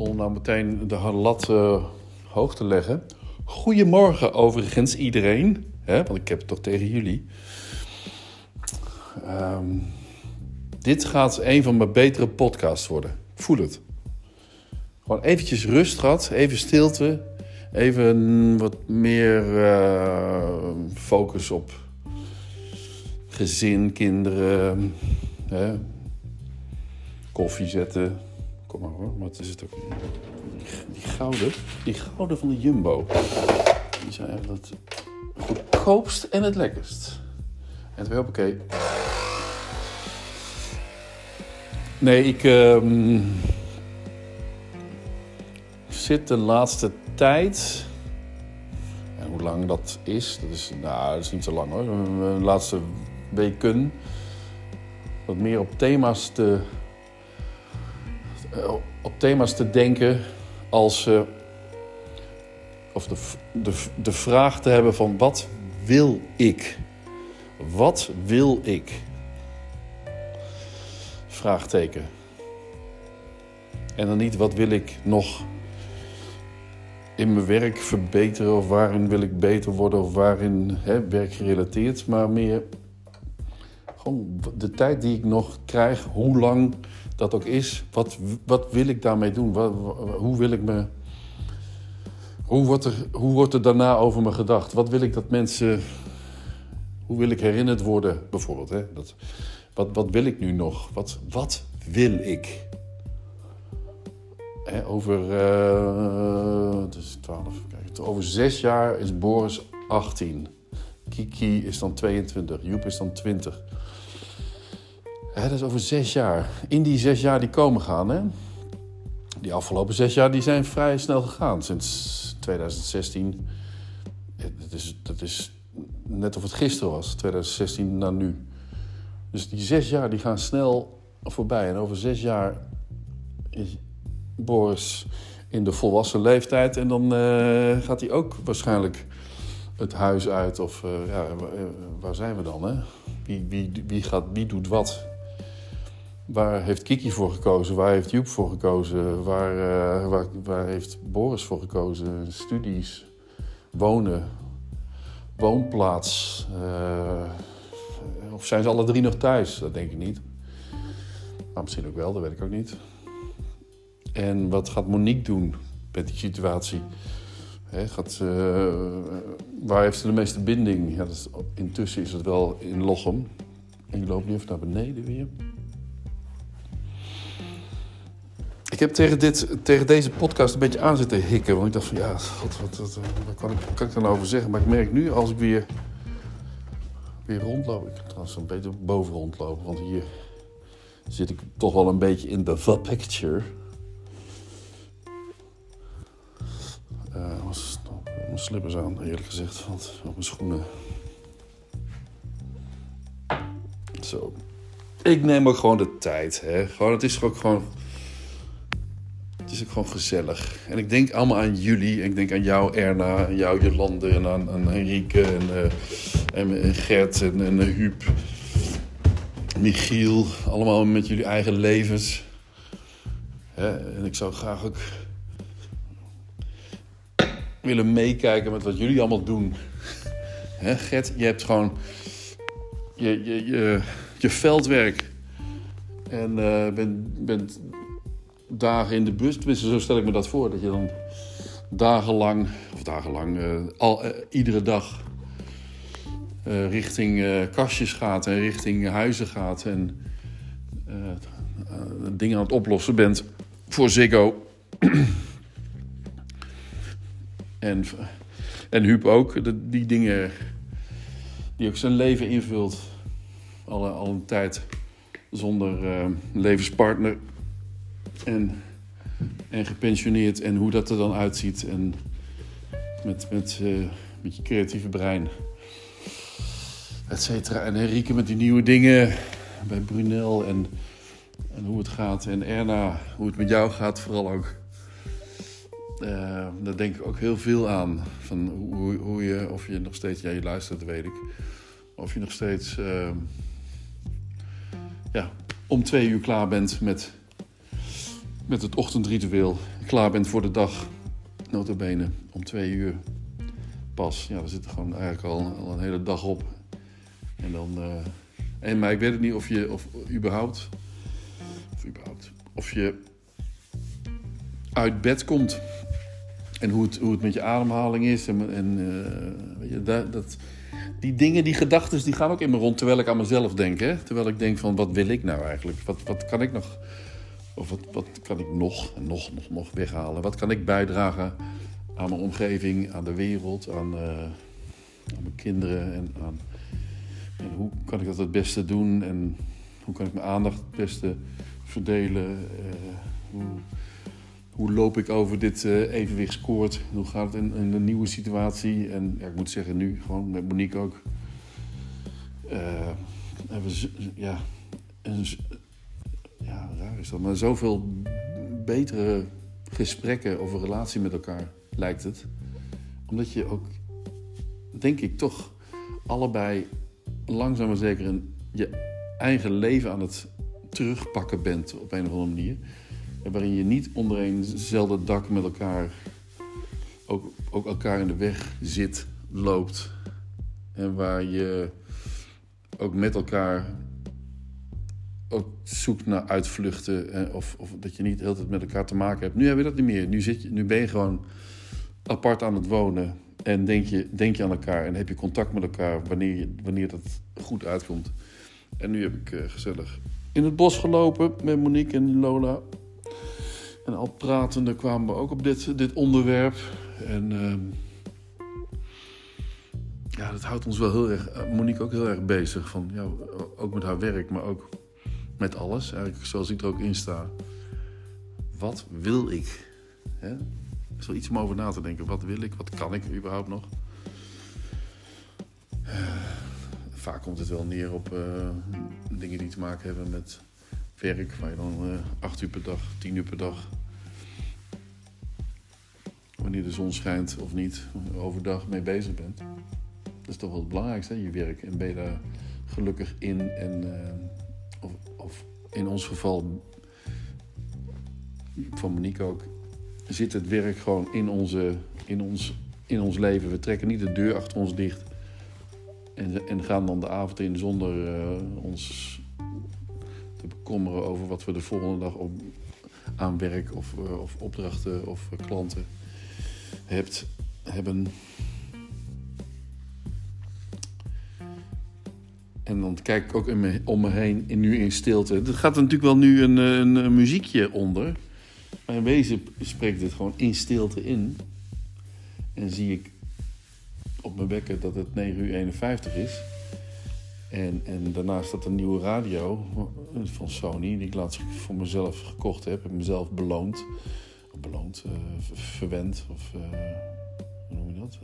Zonder nou meteen de lat uh, hoog te leggen. Goedemorgen overigens iedereen. Hè, want ik heb het toch tegen jullie. Um, dit gaat een van mijn betere podcasts worden. Voel het. Gewoon eventjes rust gehad. Even stilte. Even wat meer uh, focus op gezin, kinderen. Hè. Koffie zetten. Kom maar hoor, wat is het ook? Die gouden, die gouden van de Jumbo. Die zijn echt het goedkoopst en het lekkerst. En twee oké. Nee, ik uh, zit de laatste tijd. En hoe lang dat is, dat is, nou, dat is niet zo lang hoor. De laatste weken. Wat meer op thema's te. Op thema's te denken als. Uh, of de, de, de vraag te hebben van wat wil ik? Wat wil ik? Vraagteken. En dan niet wat wil ik nog in mijn werk verbeteren of waarin wil ik beter worden of waarin hè, werkgerelateerd, maar meer de tijd die ik nog krijg, hoe lang dat ook is, wat, wat wil ik daarmee doen? Wat, hoe wil ik me. Hoe wordt, er, hoe wordt er daarna over me gedacht? Wat wil ik dat mensen. Hoe wil ik herinnerd worden, bijvoorbeeld? Hè? Dat, wat, wat wil ik nu nog? Wat, wat wil ik? Over, uh, dus 12, kijk, over zes jaar is Boris 18. Kiki is dan 22. Joep is dan 20. Dat is over zes jaar. In die zes jaar die komen gaan, hè? Die afgelopen zes jaar die zijn vrij snel gegaan. Sinds 2016. Dat is, dat is net of het gisteren was. 2016 naar nu. Dus die zes jaar die gaan snel voorbij. En over zes jaar is Boris in de volwassen leeftijd. En dan uh, gaat hij ook waarschijnlijk het huis uit. Of uh, ja, waar zijn we dan? Hè? Wie, wie, wie, gaat, wie doet wat? Waar heeft Kiki voor gekozen? Waar heeft Joep voor gekozen? Waar, uh, waar, waar heeft Boris voor gekozen? Studies, wonen, woonplaats. Of zijn ze alle drie nog thuis? Dat denk ik niet. Maar misschien ook wel, dat weet ik ook niet. En wat gaat Monique doen met die situatie? gaat, uh, waar heeft ze de meeste binding? Ja, intussen is het wel in Lochem. En ik loop nu even naar beneden weer. Ik heb tegen, dit, tegen deze podcast een beetje aan zitten hikken. Want ik dacht van ja, god, wat, wat, wat kan, ik, kan ik nou over zeggen? Maar ik merk nu als ik weer weer rondlopen. Ik trouwens een beetje boven rondlopen, want hier zit ik toch wel een beetje in de the picture. Uh, was mijn slippers aan, eerlijk gezegd, want op mijn schoenen. Zo. Ik neem ook gewoon de tijd, hè. Gewoon, het is ook gewoon is gewoon gezellig. En ik denk allemaal aan jullie. Ik denk aan jou, Erna. En jou, Jolande. En aan, aan Henrike. En, uh, en, Gert. En, en uh, Huub. Michiel. Allemaal met jullie eigen levens. Hè? En ik zou graag ook willen meekijken met wat jullie allemaal doen. Hè, Gert, je hebt gewoon je, je, je, je veldwerk. En uh, bent dagen in de bus. Tenminste, zo stel ik me dat voor. Dat je dan dagenlang, of dagenlang, uh, al, uh, iedere dag uh, richting kastjes gaat en richting huizen gaat. En dingen aan het oplossen bent voor Ziggo. en, en Huub ook. De, die dingen die ook zijn leven invult. Al, al een tijd zonder levenspartner en, en gepensioneerd en hoe dat er dan uitziet. En met, met, uh, met je creatieve brein. Et cetera. En Henrike met die nieuwe dingen bij Brunel en, en hoe het gaat. En Erna, hoe het met jou gaat vooral ook. Uh, daar denk ik ook heel veel aan. Van hoe, hoe je, of je nog steeds, ja je luistert, weet ik. Of je nog steeds, uh, ja, om twee uur klaar bent met met het ochtendritueel klaar bent voor de dag. Notabene om twee uur pas. Ja, daar zit er gewoon eigenlijk al, al een hele dag op. En dan... eh, en, maar ik weet het niet of je of überhaupt, of überhaupt, of je uit bed komt. En hoe het, hoe het met je ademhaling is. En, en eh, weet je, dat, dat, die dingen, die gedachten, die gaan ook in me rond terwijl ik aan mezelf denk. Hè? Terwijl ik denk van, wat wil ik nou eigenlijk? Wat, wat kan ik nog, of wat, wat kan ik nog, nog, nog, nog weghalen? Wat kan ik bijdragen aan mijn omgeving, aan de wereld, aan, eh, aan mijn kinderen en aan... En hoe kan ik dat het beste doen en hoe kan ik mijn aandacht het beste verdelen? Eh, hoe, hoe loop ik over dit uh, evenwichtskoord? Hoe gaat het in, in een nieuwe situatie? En ja, ik moet zeggen, nu gewoon met Monique ook. Uh, hebben we, ja, een, ja, raar is dat, maar zoveel betere gesprekken over relatie met elkaar lijkt het. Omdat je ook, denk ik, toch allebei langzaam maar zeker in je eigen leven aan het terugpakken bent op een of andere manier. En waarin je niet onder eenzelfde dak met elkaar ook, ook elkaar in de weg zit, loopt. En waar je ook met elkaar ook zoekt naar uitvluchten. Of, of dat je niet de hele tijd met elkaar te maken hebt. Nu heb je dat niet meer. Nu, zit je, nu ben je gewoon apart aan het wonen. En denk je, denk je aan elkaar en heb je contact met elkaar wanneer, je, wanneer dat goed uitkomt. En nu heb ik uh, gezellig in het bos gelopen met Monique en Lola. En al pratende kwamen we ook op dit, dit onderwerp. En uh, ja, dat houdt ons wel heel erg, Monique ook heel erg bezig. Van, ja, ook met haar werk, maar ook met alles. Eigenlijk zoals ik er ook in sta. Wat wil ik? Hè? is wel iets om over na te denken. Wat wil ik? Wat kan ik überhaupt nog? Uh, vaak komt het wel neer op uh, dingen die te maken hebben met werk. Waar je dan uh, acht uur per dag, tien uur per dag... wanneer de zon schijnt of niet, overdag mee bezig bent. Dat is toch wel het belangrijkste, hè? je werk. En ben je daar gelukkig in. En, in ons geval, van Monique ook zit het werk gewoon in, onze, in, ons, in ons leven. We trekken niet de deur achter ons dicht. En, en gaan dan de avond in zonder uh, ons te bekommeren over wat we de volgende dag op, aan werk of, uh, of opdrachten of uh, klanten hebt, hebben. En dan kijk ik ook om me heen, in, nu in stilte. Er gaat natuurlijk wel nu een, een, een muziekje onder. Maar in wezen spreekt dit gewoon in stilte in. En zie ik op mijn bekken dat het 9 uur 51 is. En, en daarnaast staat een nieuwe radio van Sony, die ik laatst voor mezelf gekocht heb. en mezelf beloond. Beloond, uh, verwend of uh, hoe noem je dat?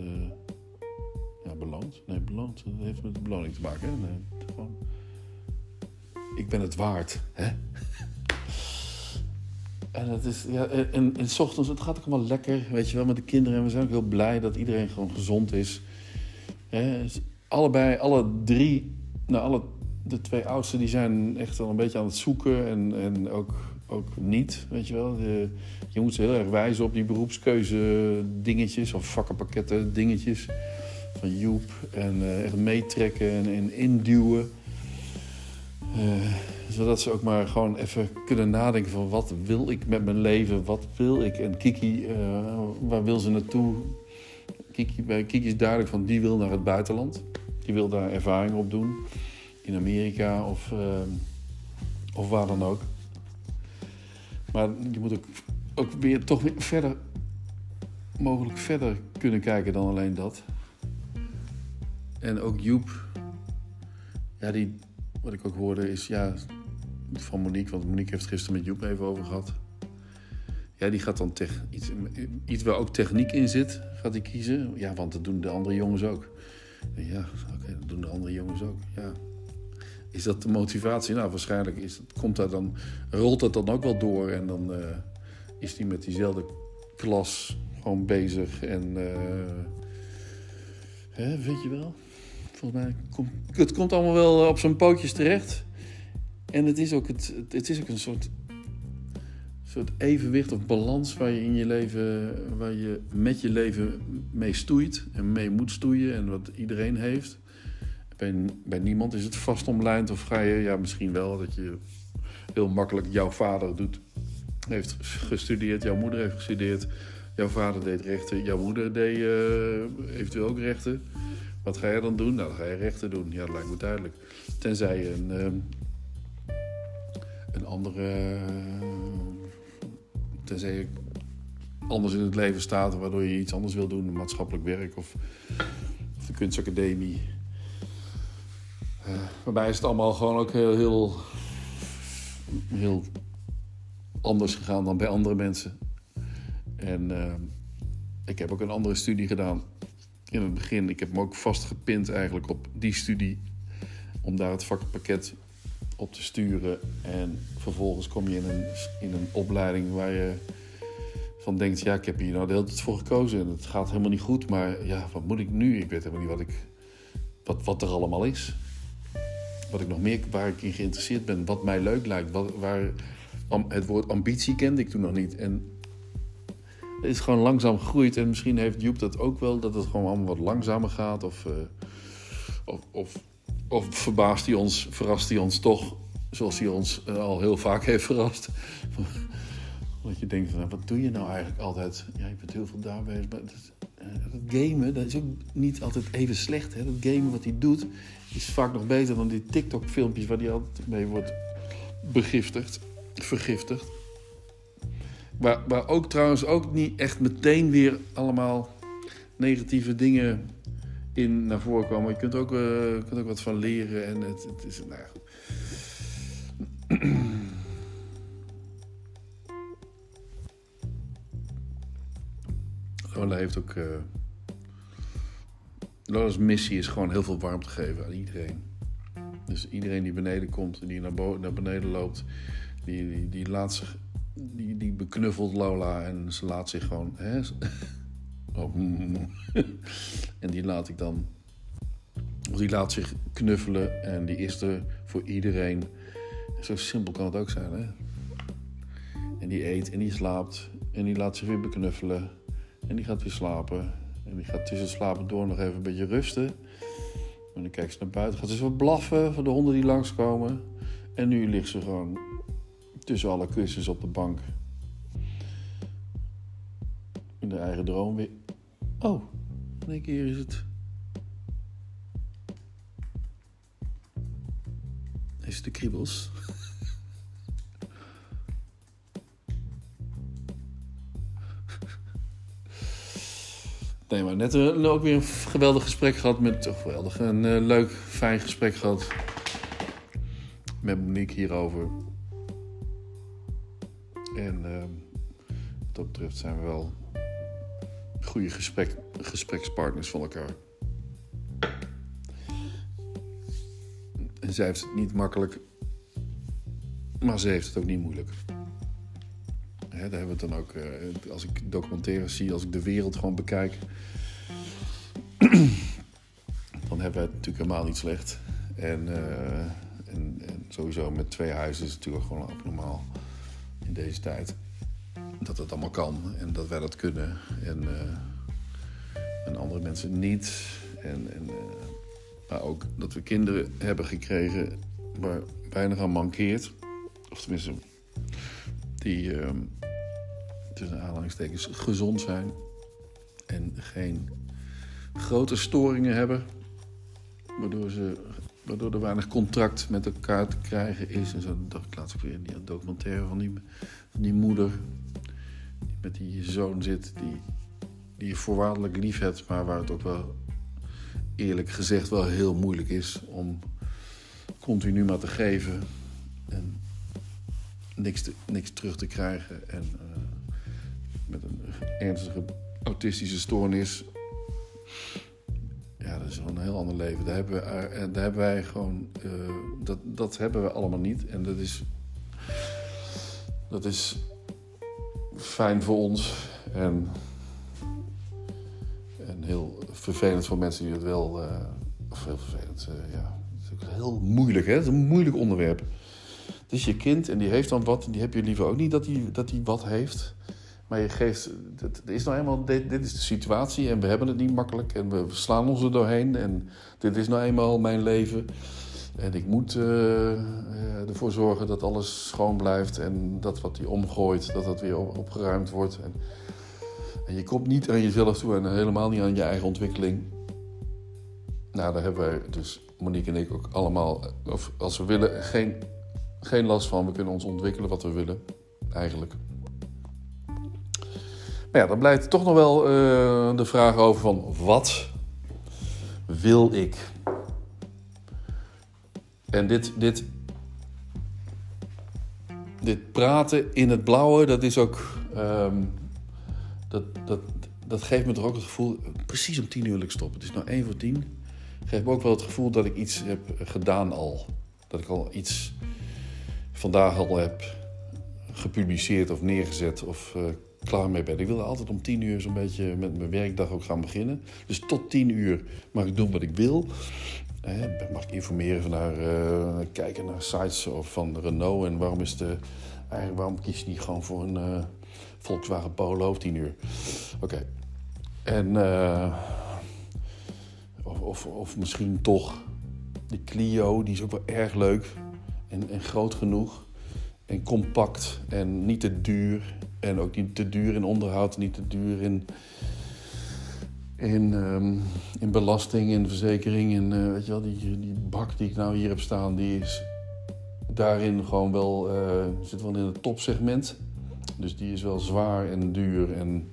Ja, beloond. Nee, beloond. Dat heeft met de beloning te maken. Hè? Nee, Ik ben het waard. Hè? En het is, ja, en, en, s ochtends, het gaat ook allemaal lekker, weet je wel, met de kinderen. En we zijn ook heel blij dat iedereen gewoon gezond is. He, allebei, alle drie, nou, alle, de twee oudsten, die zijn echt wel een beetje aan het zoeken. En, en ook, ook niet, weet je wel. Je moet ze heel erg wijzen op die beroepskeuze dingetjes, of vakkenpakketten dingetjes van Joep. En uh, echt meetrekken en, en induwen. Uh, zodat ze ook maar gewoon even kunnen nadenken van wat wil ik met mijn leven, wat wil ik. En Kiki, uh, waar wil ze naartoe? Kiki, bij Kiki is duidelijk van die wil naar het buitenland. Die wil daar ervaring op doen. In Amerika of, of waar dan ook. Maar je moet ook, ook weer toch weer verder, mogelijk verder kunnen kijken dan alleen dat. En ook Joep, ja, die, wat ik ook hoorde is, ja, van Monique, want Monique heeft gisteren met Joep even over gehad. Ja, die gaat dan iets, iets waar ook techniek in zit, gaat hij kiezen. Ja, want dat doen de andere jongens ook. Ja, oké, dat doen de andere jongens ook. Ja. Is dat de motivatie? Nou, waarschijnlijk is komt dat dan, rolt dat dan ook wel door. En dan uh, is hij met diezelfde klas gewoon bezig. En uh, hè, weet je wel? Volgens mij het komt allemaal wel op zijn pootjes terecht. En het is ook, het, het is ook een soort, soort evenwicht of balans waar je in je leven, waar je met je leven mee stoeit en mee moet stoeien en wat iedereen heeft. Bij, bij niemand is het vast omlijnd of ga je, ja misschien wel, dat je heel makkelijk jouw vader doet, heeft gestudeerd, jouw moeder heeft gestudeerd, jouw vader deed rechten, jouw moeder deed uh, eventueel ook rechten. Wat ga je dan doen? Nou, dan ga je rechten doen. Ja, dat lijkt me duidelijk. Tenzij je een, uh, een andere tenzij je anders in het leven staat, waardoor je iets anders wil doen, maatschappelijk werk of, of de kunstacademie. Uh, waarbij is het allemaal gewoon ook heel, heel, heel anders gegaan dan bij andere mensen. En uh, ik heb ook een andere studie gedaan in het begin. Ik heb me ook vastgepind eigenlijk op die studie om daar het vakpakket op te sturen. En vervolgens kom je in een, in een opleiding waar je van denkt... ja, ik heb hier nou de hele tijd voor gekozen en het gaat helemaal niet goed. Maar ja, wat moet ik nu? Ik weet helemaal niet wat, ik, wat, wat er allemaal is. Wat ik nog meer, waar ik in geïnteresseerd ben. Wat mij leuk lijkt. Waar, het woord ambitie kende ik toen nog niet. En is gewoon langzaam gegroeid. En misschien heeft Joep dat ook wel, dat het gewoon allemaal wat langzamer gaat. Of, uh, of, of of verbaast hij ons, verrast hij ons toch, zoals hij ons eh, al heel vaak heeft verrast. Dat je denkt, van, nou, wat doe je nou eigenlijk altijd? Ja, je bent heel veel daar bezig. Maar dat, uh, dat gamen, dat is ook niet altijd even slecht. Hè? Dat gamen wat hij doet, is vaak nog beter dan die TikTok-filmpjes waar hij altijd mee wordt begiftigd, vergiftigd. Waar, waar ook trouwens ook niet echt meteen weer allemaal negatieve dingen in naar voren komen. Je kunt ook, uh, kunt ook wat van leren. En het, het is, nou ja. Lola heeft ook. Uh, Lola's missie is gewoon heel veel warmte geven aan iedereen. Dus iedereen die beneden komt, die naar, naar beneden loopt, die, die, die laat zich. Die, die beknuffelt Lola en ze laat zich gewoon. Hè, en die laat ik dan. Die laat zich knuffelen en die is er voor iedereen. Zo simpel kan het ook zijn, hè? En die eet en die slaapt en die laat zich weer beknuffelen. En die gaat weer slapen. En die gaat tussen slapen door nog even een beetje rusten. En dan kijkt ze naar buiten. Gaat ze wat blaffen voor de honden die langskomen. En nu ligt ze gewoon tussen alle kussens op de bank. In de eigen droom weer Oh, in één keer is het. Is de kriebels. Nee, maar net uh, ook weer een geweldig gesprek gehad met. Of geweldig, een uh, leuk, fijn gesprek gehad. Met Monique hierover. En uh, wat dat betreft zijn we wel goede gesprek, gesprekspartners van elkaar. En zij heeft het niet makkelijk, maar ze heeft het ook niet moeilijk. daar hebben we het dan ook, uh, als ik documentaires zie, als ik de wereld gewoon bekijk, dan hebben we het natuurlijk helemaal niet slecht. En, uh, en, en, sowieso met twee huizen is het natuurlijk gewoon abnormaal in deze tijd dat het allemaal kan en dat wij dat kunnen. En, uh, en andere mensen niet. En, en, uh, maar ook dat we kinderen hebben gekregen waar weinig aan mankeert. Of tenminste, die uh, tussen aanhalingstekens gezond zijn. En geen grote storingen hebben. Waardoor, ze, waardoor er weinig contract met elkaar te krijgen is. En zo dacht ik laatst weer in die documentaire van die, van die moeder met die zoon zit die, die je voorwaardelijk lief hebt, maar waar het ook wel eerlijk gezegd wel heel moeilijk is om continu maar te geven en niks, te, niks terug te krijgen. En uh, met een ernstige autistische stoornis. Ja, dat is wel een heel ander leven. Daar hebben, we, uh, daar hebben wij gewoon. Uh, dat, dat hebben we allemaal niet. En dat is. Dat is fijn voor ons. En, en heel vervelend voor mensen die het wel. Of heel vervelend, ja. Het is ook heel moeilijk, hè? Het is een moeilijk onderwerp. Het is je kind en die heeft dan wat. En die heb je liever ook niet dat hij dat die wat heeft. Maar je geeft, het is nou eenmaal, dit, dit, is de situatie en we hebben het niet makkelijk en we slaan ons er doorheen en dit is nou eenmaal mijn leven. En ik moet uh, ervoor zorgen dat alles schoon blijft en dat wat hij omgooit, dat dat weer opgeruimd wordt. En, en, je komt niet aan jezelf toe en helemaal niet aan je eigen ontwikkeling. Nou, daar hebben wij dus, Monique en ik ook allemaal, of als we willen, geen, geen last van. We kunnen ons ontwikkelen wat we willen, eigenlijk. Maar ja, dan blijft toch nog wel uh, de vraag over van wat wil ik? En dit, dit, dit praten in het blauwe, dat is ook. Um, dat, dat, dat geeft me toch ook het gevoel. Precies om tien uur wil ik stoppen. Het is nou één voor tien. Geeft me ook wel het gevoel dat ik iets heb gedaan al. Dat ik al iets vandaag al heb gepubliceerd of neergezet of uh, klaar mee ben. Ik wilde altijd om tien uur zo'n beetje met mijn werkdag ook gaan beginnen. Dus tot tien uur mag ik doen wat ik wil. Eh, mag ik informeren van uh, kijken naar sites of van Renault en waarom is de eigenlijk waarom kies je niet gewoon voor een uh, Volkswagen Polo of 10 uur? Oké. En of, of, of, misschien toch de Clio, die is ook wel erg leuk en, en groot genoeg en compact en niet te duur en ook niet te duur in onderhoud, niet te duur in in, um, in belasting, in verzekering. En uh, weet je wel, die, die bak die ik nou hier heb staan, die is daarin gewoon wel, uh, zit wel in het topsegment. Dus die is wel zwaar en duur en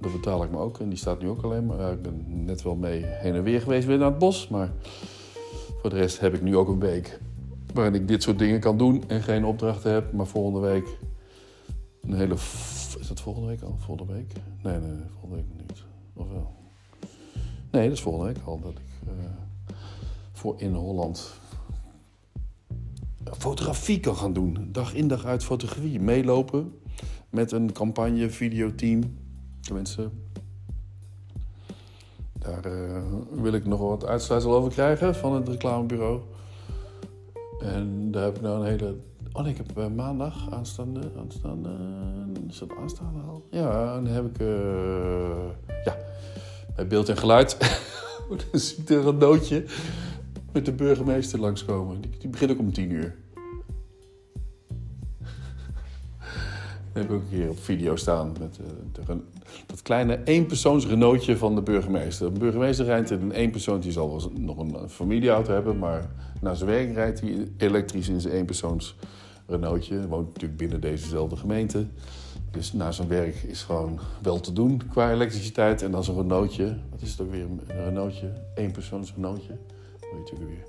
dat betaal ik me ook. En die staat nu ook alleen maar. Ik ben net wel mee heen en weer geweest weer naar het bos. Maar voor de rest heb ik nu ook een week waarin ik dit soort dingen kan doen en geen opdrachten heb. Maar volgende week een hele... Is dat volgende week al? Volgende week? Nee, nee, volgende week niet. Of wel? Nee, dat is volgende week al dat ik uh, voor in Holland fotografie kan gaan doen. Dag in dag uit fotografie. Meelopen met een campagne, videoteam. Tenminste, daar uh, wil ik nog wat uitsluitsel over krijgen van het reclamebureau. En daar heb ik nou een hele. Oh ik heb uh, maandag aanstaande. aanstaande is dat aanstaande al? Ja, dan heb ik. Uh, ja, bij beeld en geluid. dan zie ik er een nootje met de burgemeester langskomen. Die, die begint ook om tien uur. Dat heb ik ook een keer op video staan. Met uh, de, dat kleine eenpersoons Renaultje van de burgemeester. De burgemeester rijdt in een eenpersoon. Die zal wel nog een familieauto hebben. Maar na zijn werk rijdt hij elektrisch in zijn eenpersoons Renaultje. Hij woont natuurlijk binnen dezezelfde gemeente. Dus na zijn werk is gewoon wel te doen qua elektriciteit. En dan zo'n Renaultje. Wat is het ook weer? Een Renaultje. Eén persoons Renaultje. Weet je weer.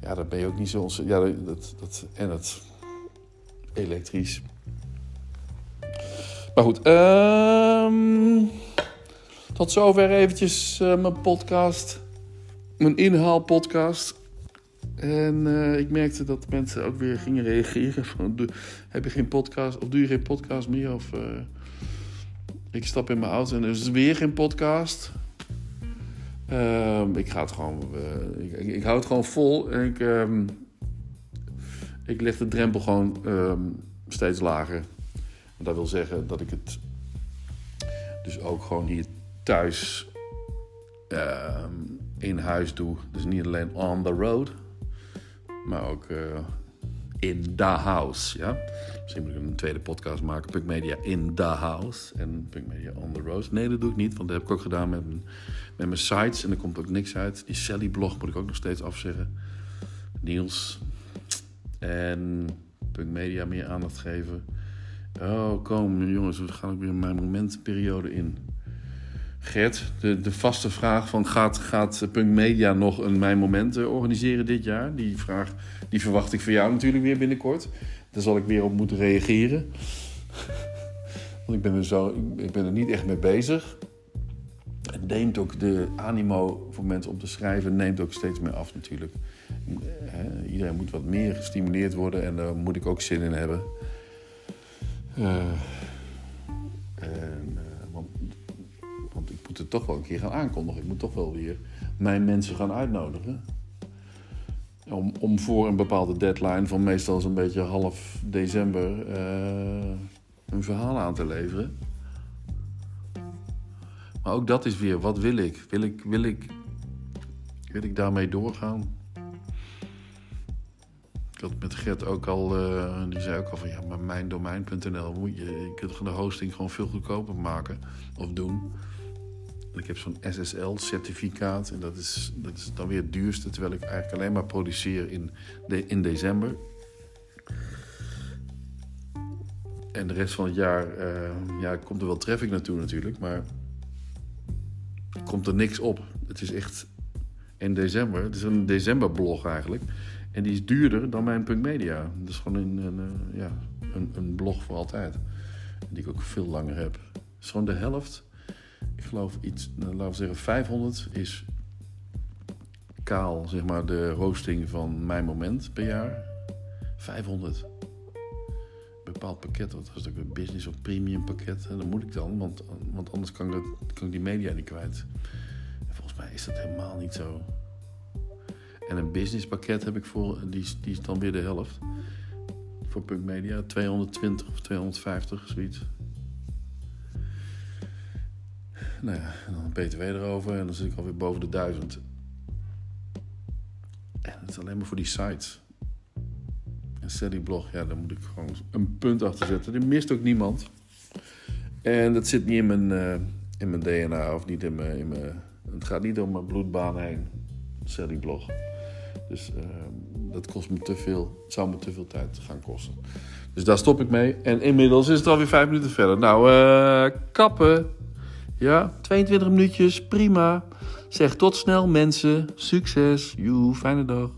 Ja, dat ben je ook niet zo... Ja, dat, dat, en dat elektrisch. Maar goed. Um, tot zover eventjes uh, mijn podcast. Mijn inhaalpodcast. En uh, ik merkte dat mensen ook weer gingen reageren. Van, heb je geen podcast? Of doe je geen podcast meer? Of uh, ik stap in mijn auto en er is weer geen podcast. Uh, ik ga het gewoon. Ik, ik, ik, hou het gewoon vol. En ik, um, ik leg de drempel gewoon um, steeds lager. Dat wil zeggen dat ik het dus ook gewoon hier thuis in huis doe. Dus niet alleen on the road maar ook uh, in the house. Ja? Misschien moet ik een tweede podcast maken, Punk Media in the house en Punk Media on the road. Nee, dat doe ik niet, want dat heb ik ook gedaan met mijn, met mijn sites en er komt ook niks uit. Die Sally blog moet ik ook nog steeds afzeggen. Niels. En Punk Media meer aandacht geven. Oh, kom jongens, we gaan ook weer mijn momentperiode in. Gert, de, de vaste vraag van gaat, gaat Punk Media nog een Mijn Moment eh, organiseren dit jaar? Die vraag die verwacht ik van jou natuurlijk weer binnenkort. Daar zal ik weer op moeten reageren. Want ik ben, er zo, ik ben er niet echt mee bezig. Het neemt ook de animo voor mensen om te schrijven neemt ook steeds meer af natuurlijk. Iedereen moet wat meer gestimuleerd worden en daar moet ik ook zin in hebben. Uh, en, moet het toch wel een keer gaan aankondigen. Ik moet toch wel weer mijn mensen gaan uitnodigen. om, om voor een bepaalde deadline van meestal zo'n beetje half december uh, een verhaal aan te leveren. Maar ook dat is weer, wat wil ik? Wil ik, wil ik, wil ik daarmee doorgaan? Ik had met Gert ook al, uh, die zei ook al van ja, maar mijndomein.nl moet je, je kunt de hosting gewoon veel goedkoper maken of doen. Ik heb zo'n SSL-certificaat en dat is, dat is dan weer het duurste, terwijl ik eigenlijk alleen maar produceer in, de, in december. En de rest van het jaar uh, ja, komt er wel traffic naartoe natuurlijk, maar komt er niks op. Het is echt in december. Het is een decemberblog eigenlijk. En die is duurder dan mijn Punk Media. Dat is gewoon een, een, eh, ja, een, een blog voor altijd. Die ik ook veel langer heb. Is gewoon de helft ik geloof iets, nou, laten we zeggen 500 is kaal, zeg maar, de hosting van mijn moment per jaar. 500. Een bepaald pakket, wat was ook een business of premium pakket. En dat moet ik dan, want, want anders kan ik, dat, kan ik die media niet kwijt. En volgens mij is dat helemaal niet zo. En een business pakket heb ik voor, die, die is dan weer de helft. Voor Punk Media, 220 of 250, zoiets. Nou ja, en dan BTW erover en dan zit ik alweer boven de duizend. En het is alleen maar voor die sites. En Steady Blog, ja, daar moet ik gewoon een punt achter zetten. Die mist ook niemand. En dat zit niet in mijn, uh, in mijn DNA of niet in mijn, in mijn... Het gaat niet door mijn bloedbaan heen. Steady Blog. Dus uh, dat kost me te veel. Het zou me te veel tijd gaan kosten. Dus daar stop ik mee. En inmiddels is het alweer vijf minuten verder. Nou, uh, kappen. Ja, 22 minuutjes, prima. Zeg tot snel mensen. Succes. Joe, fijne dag.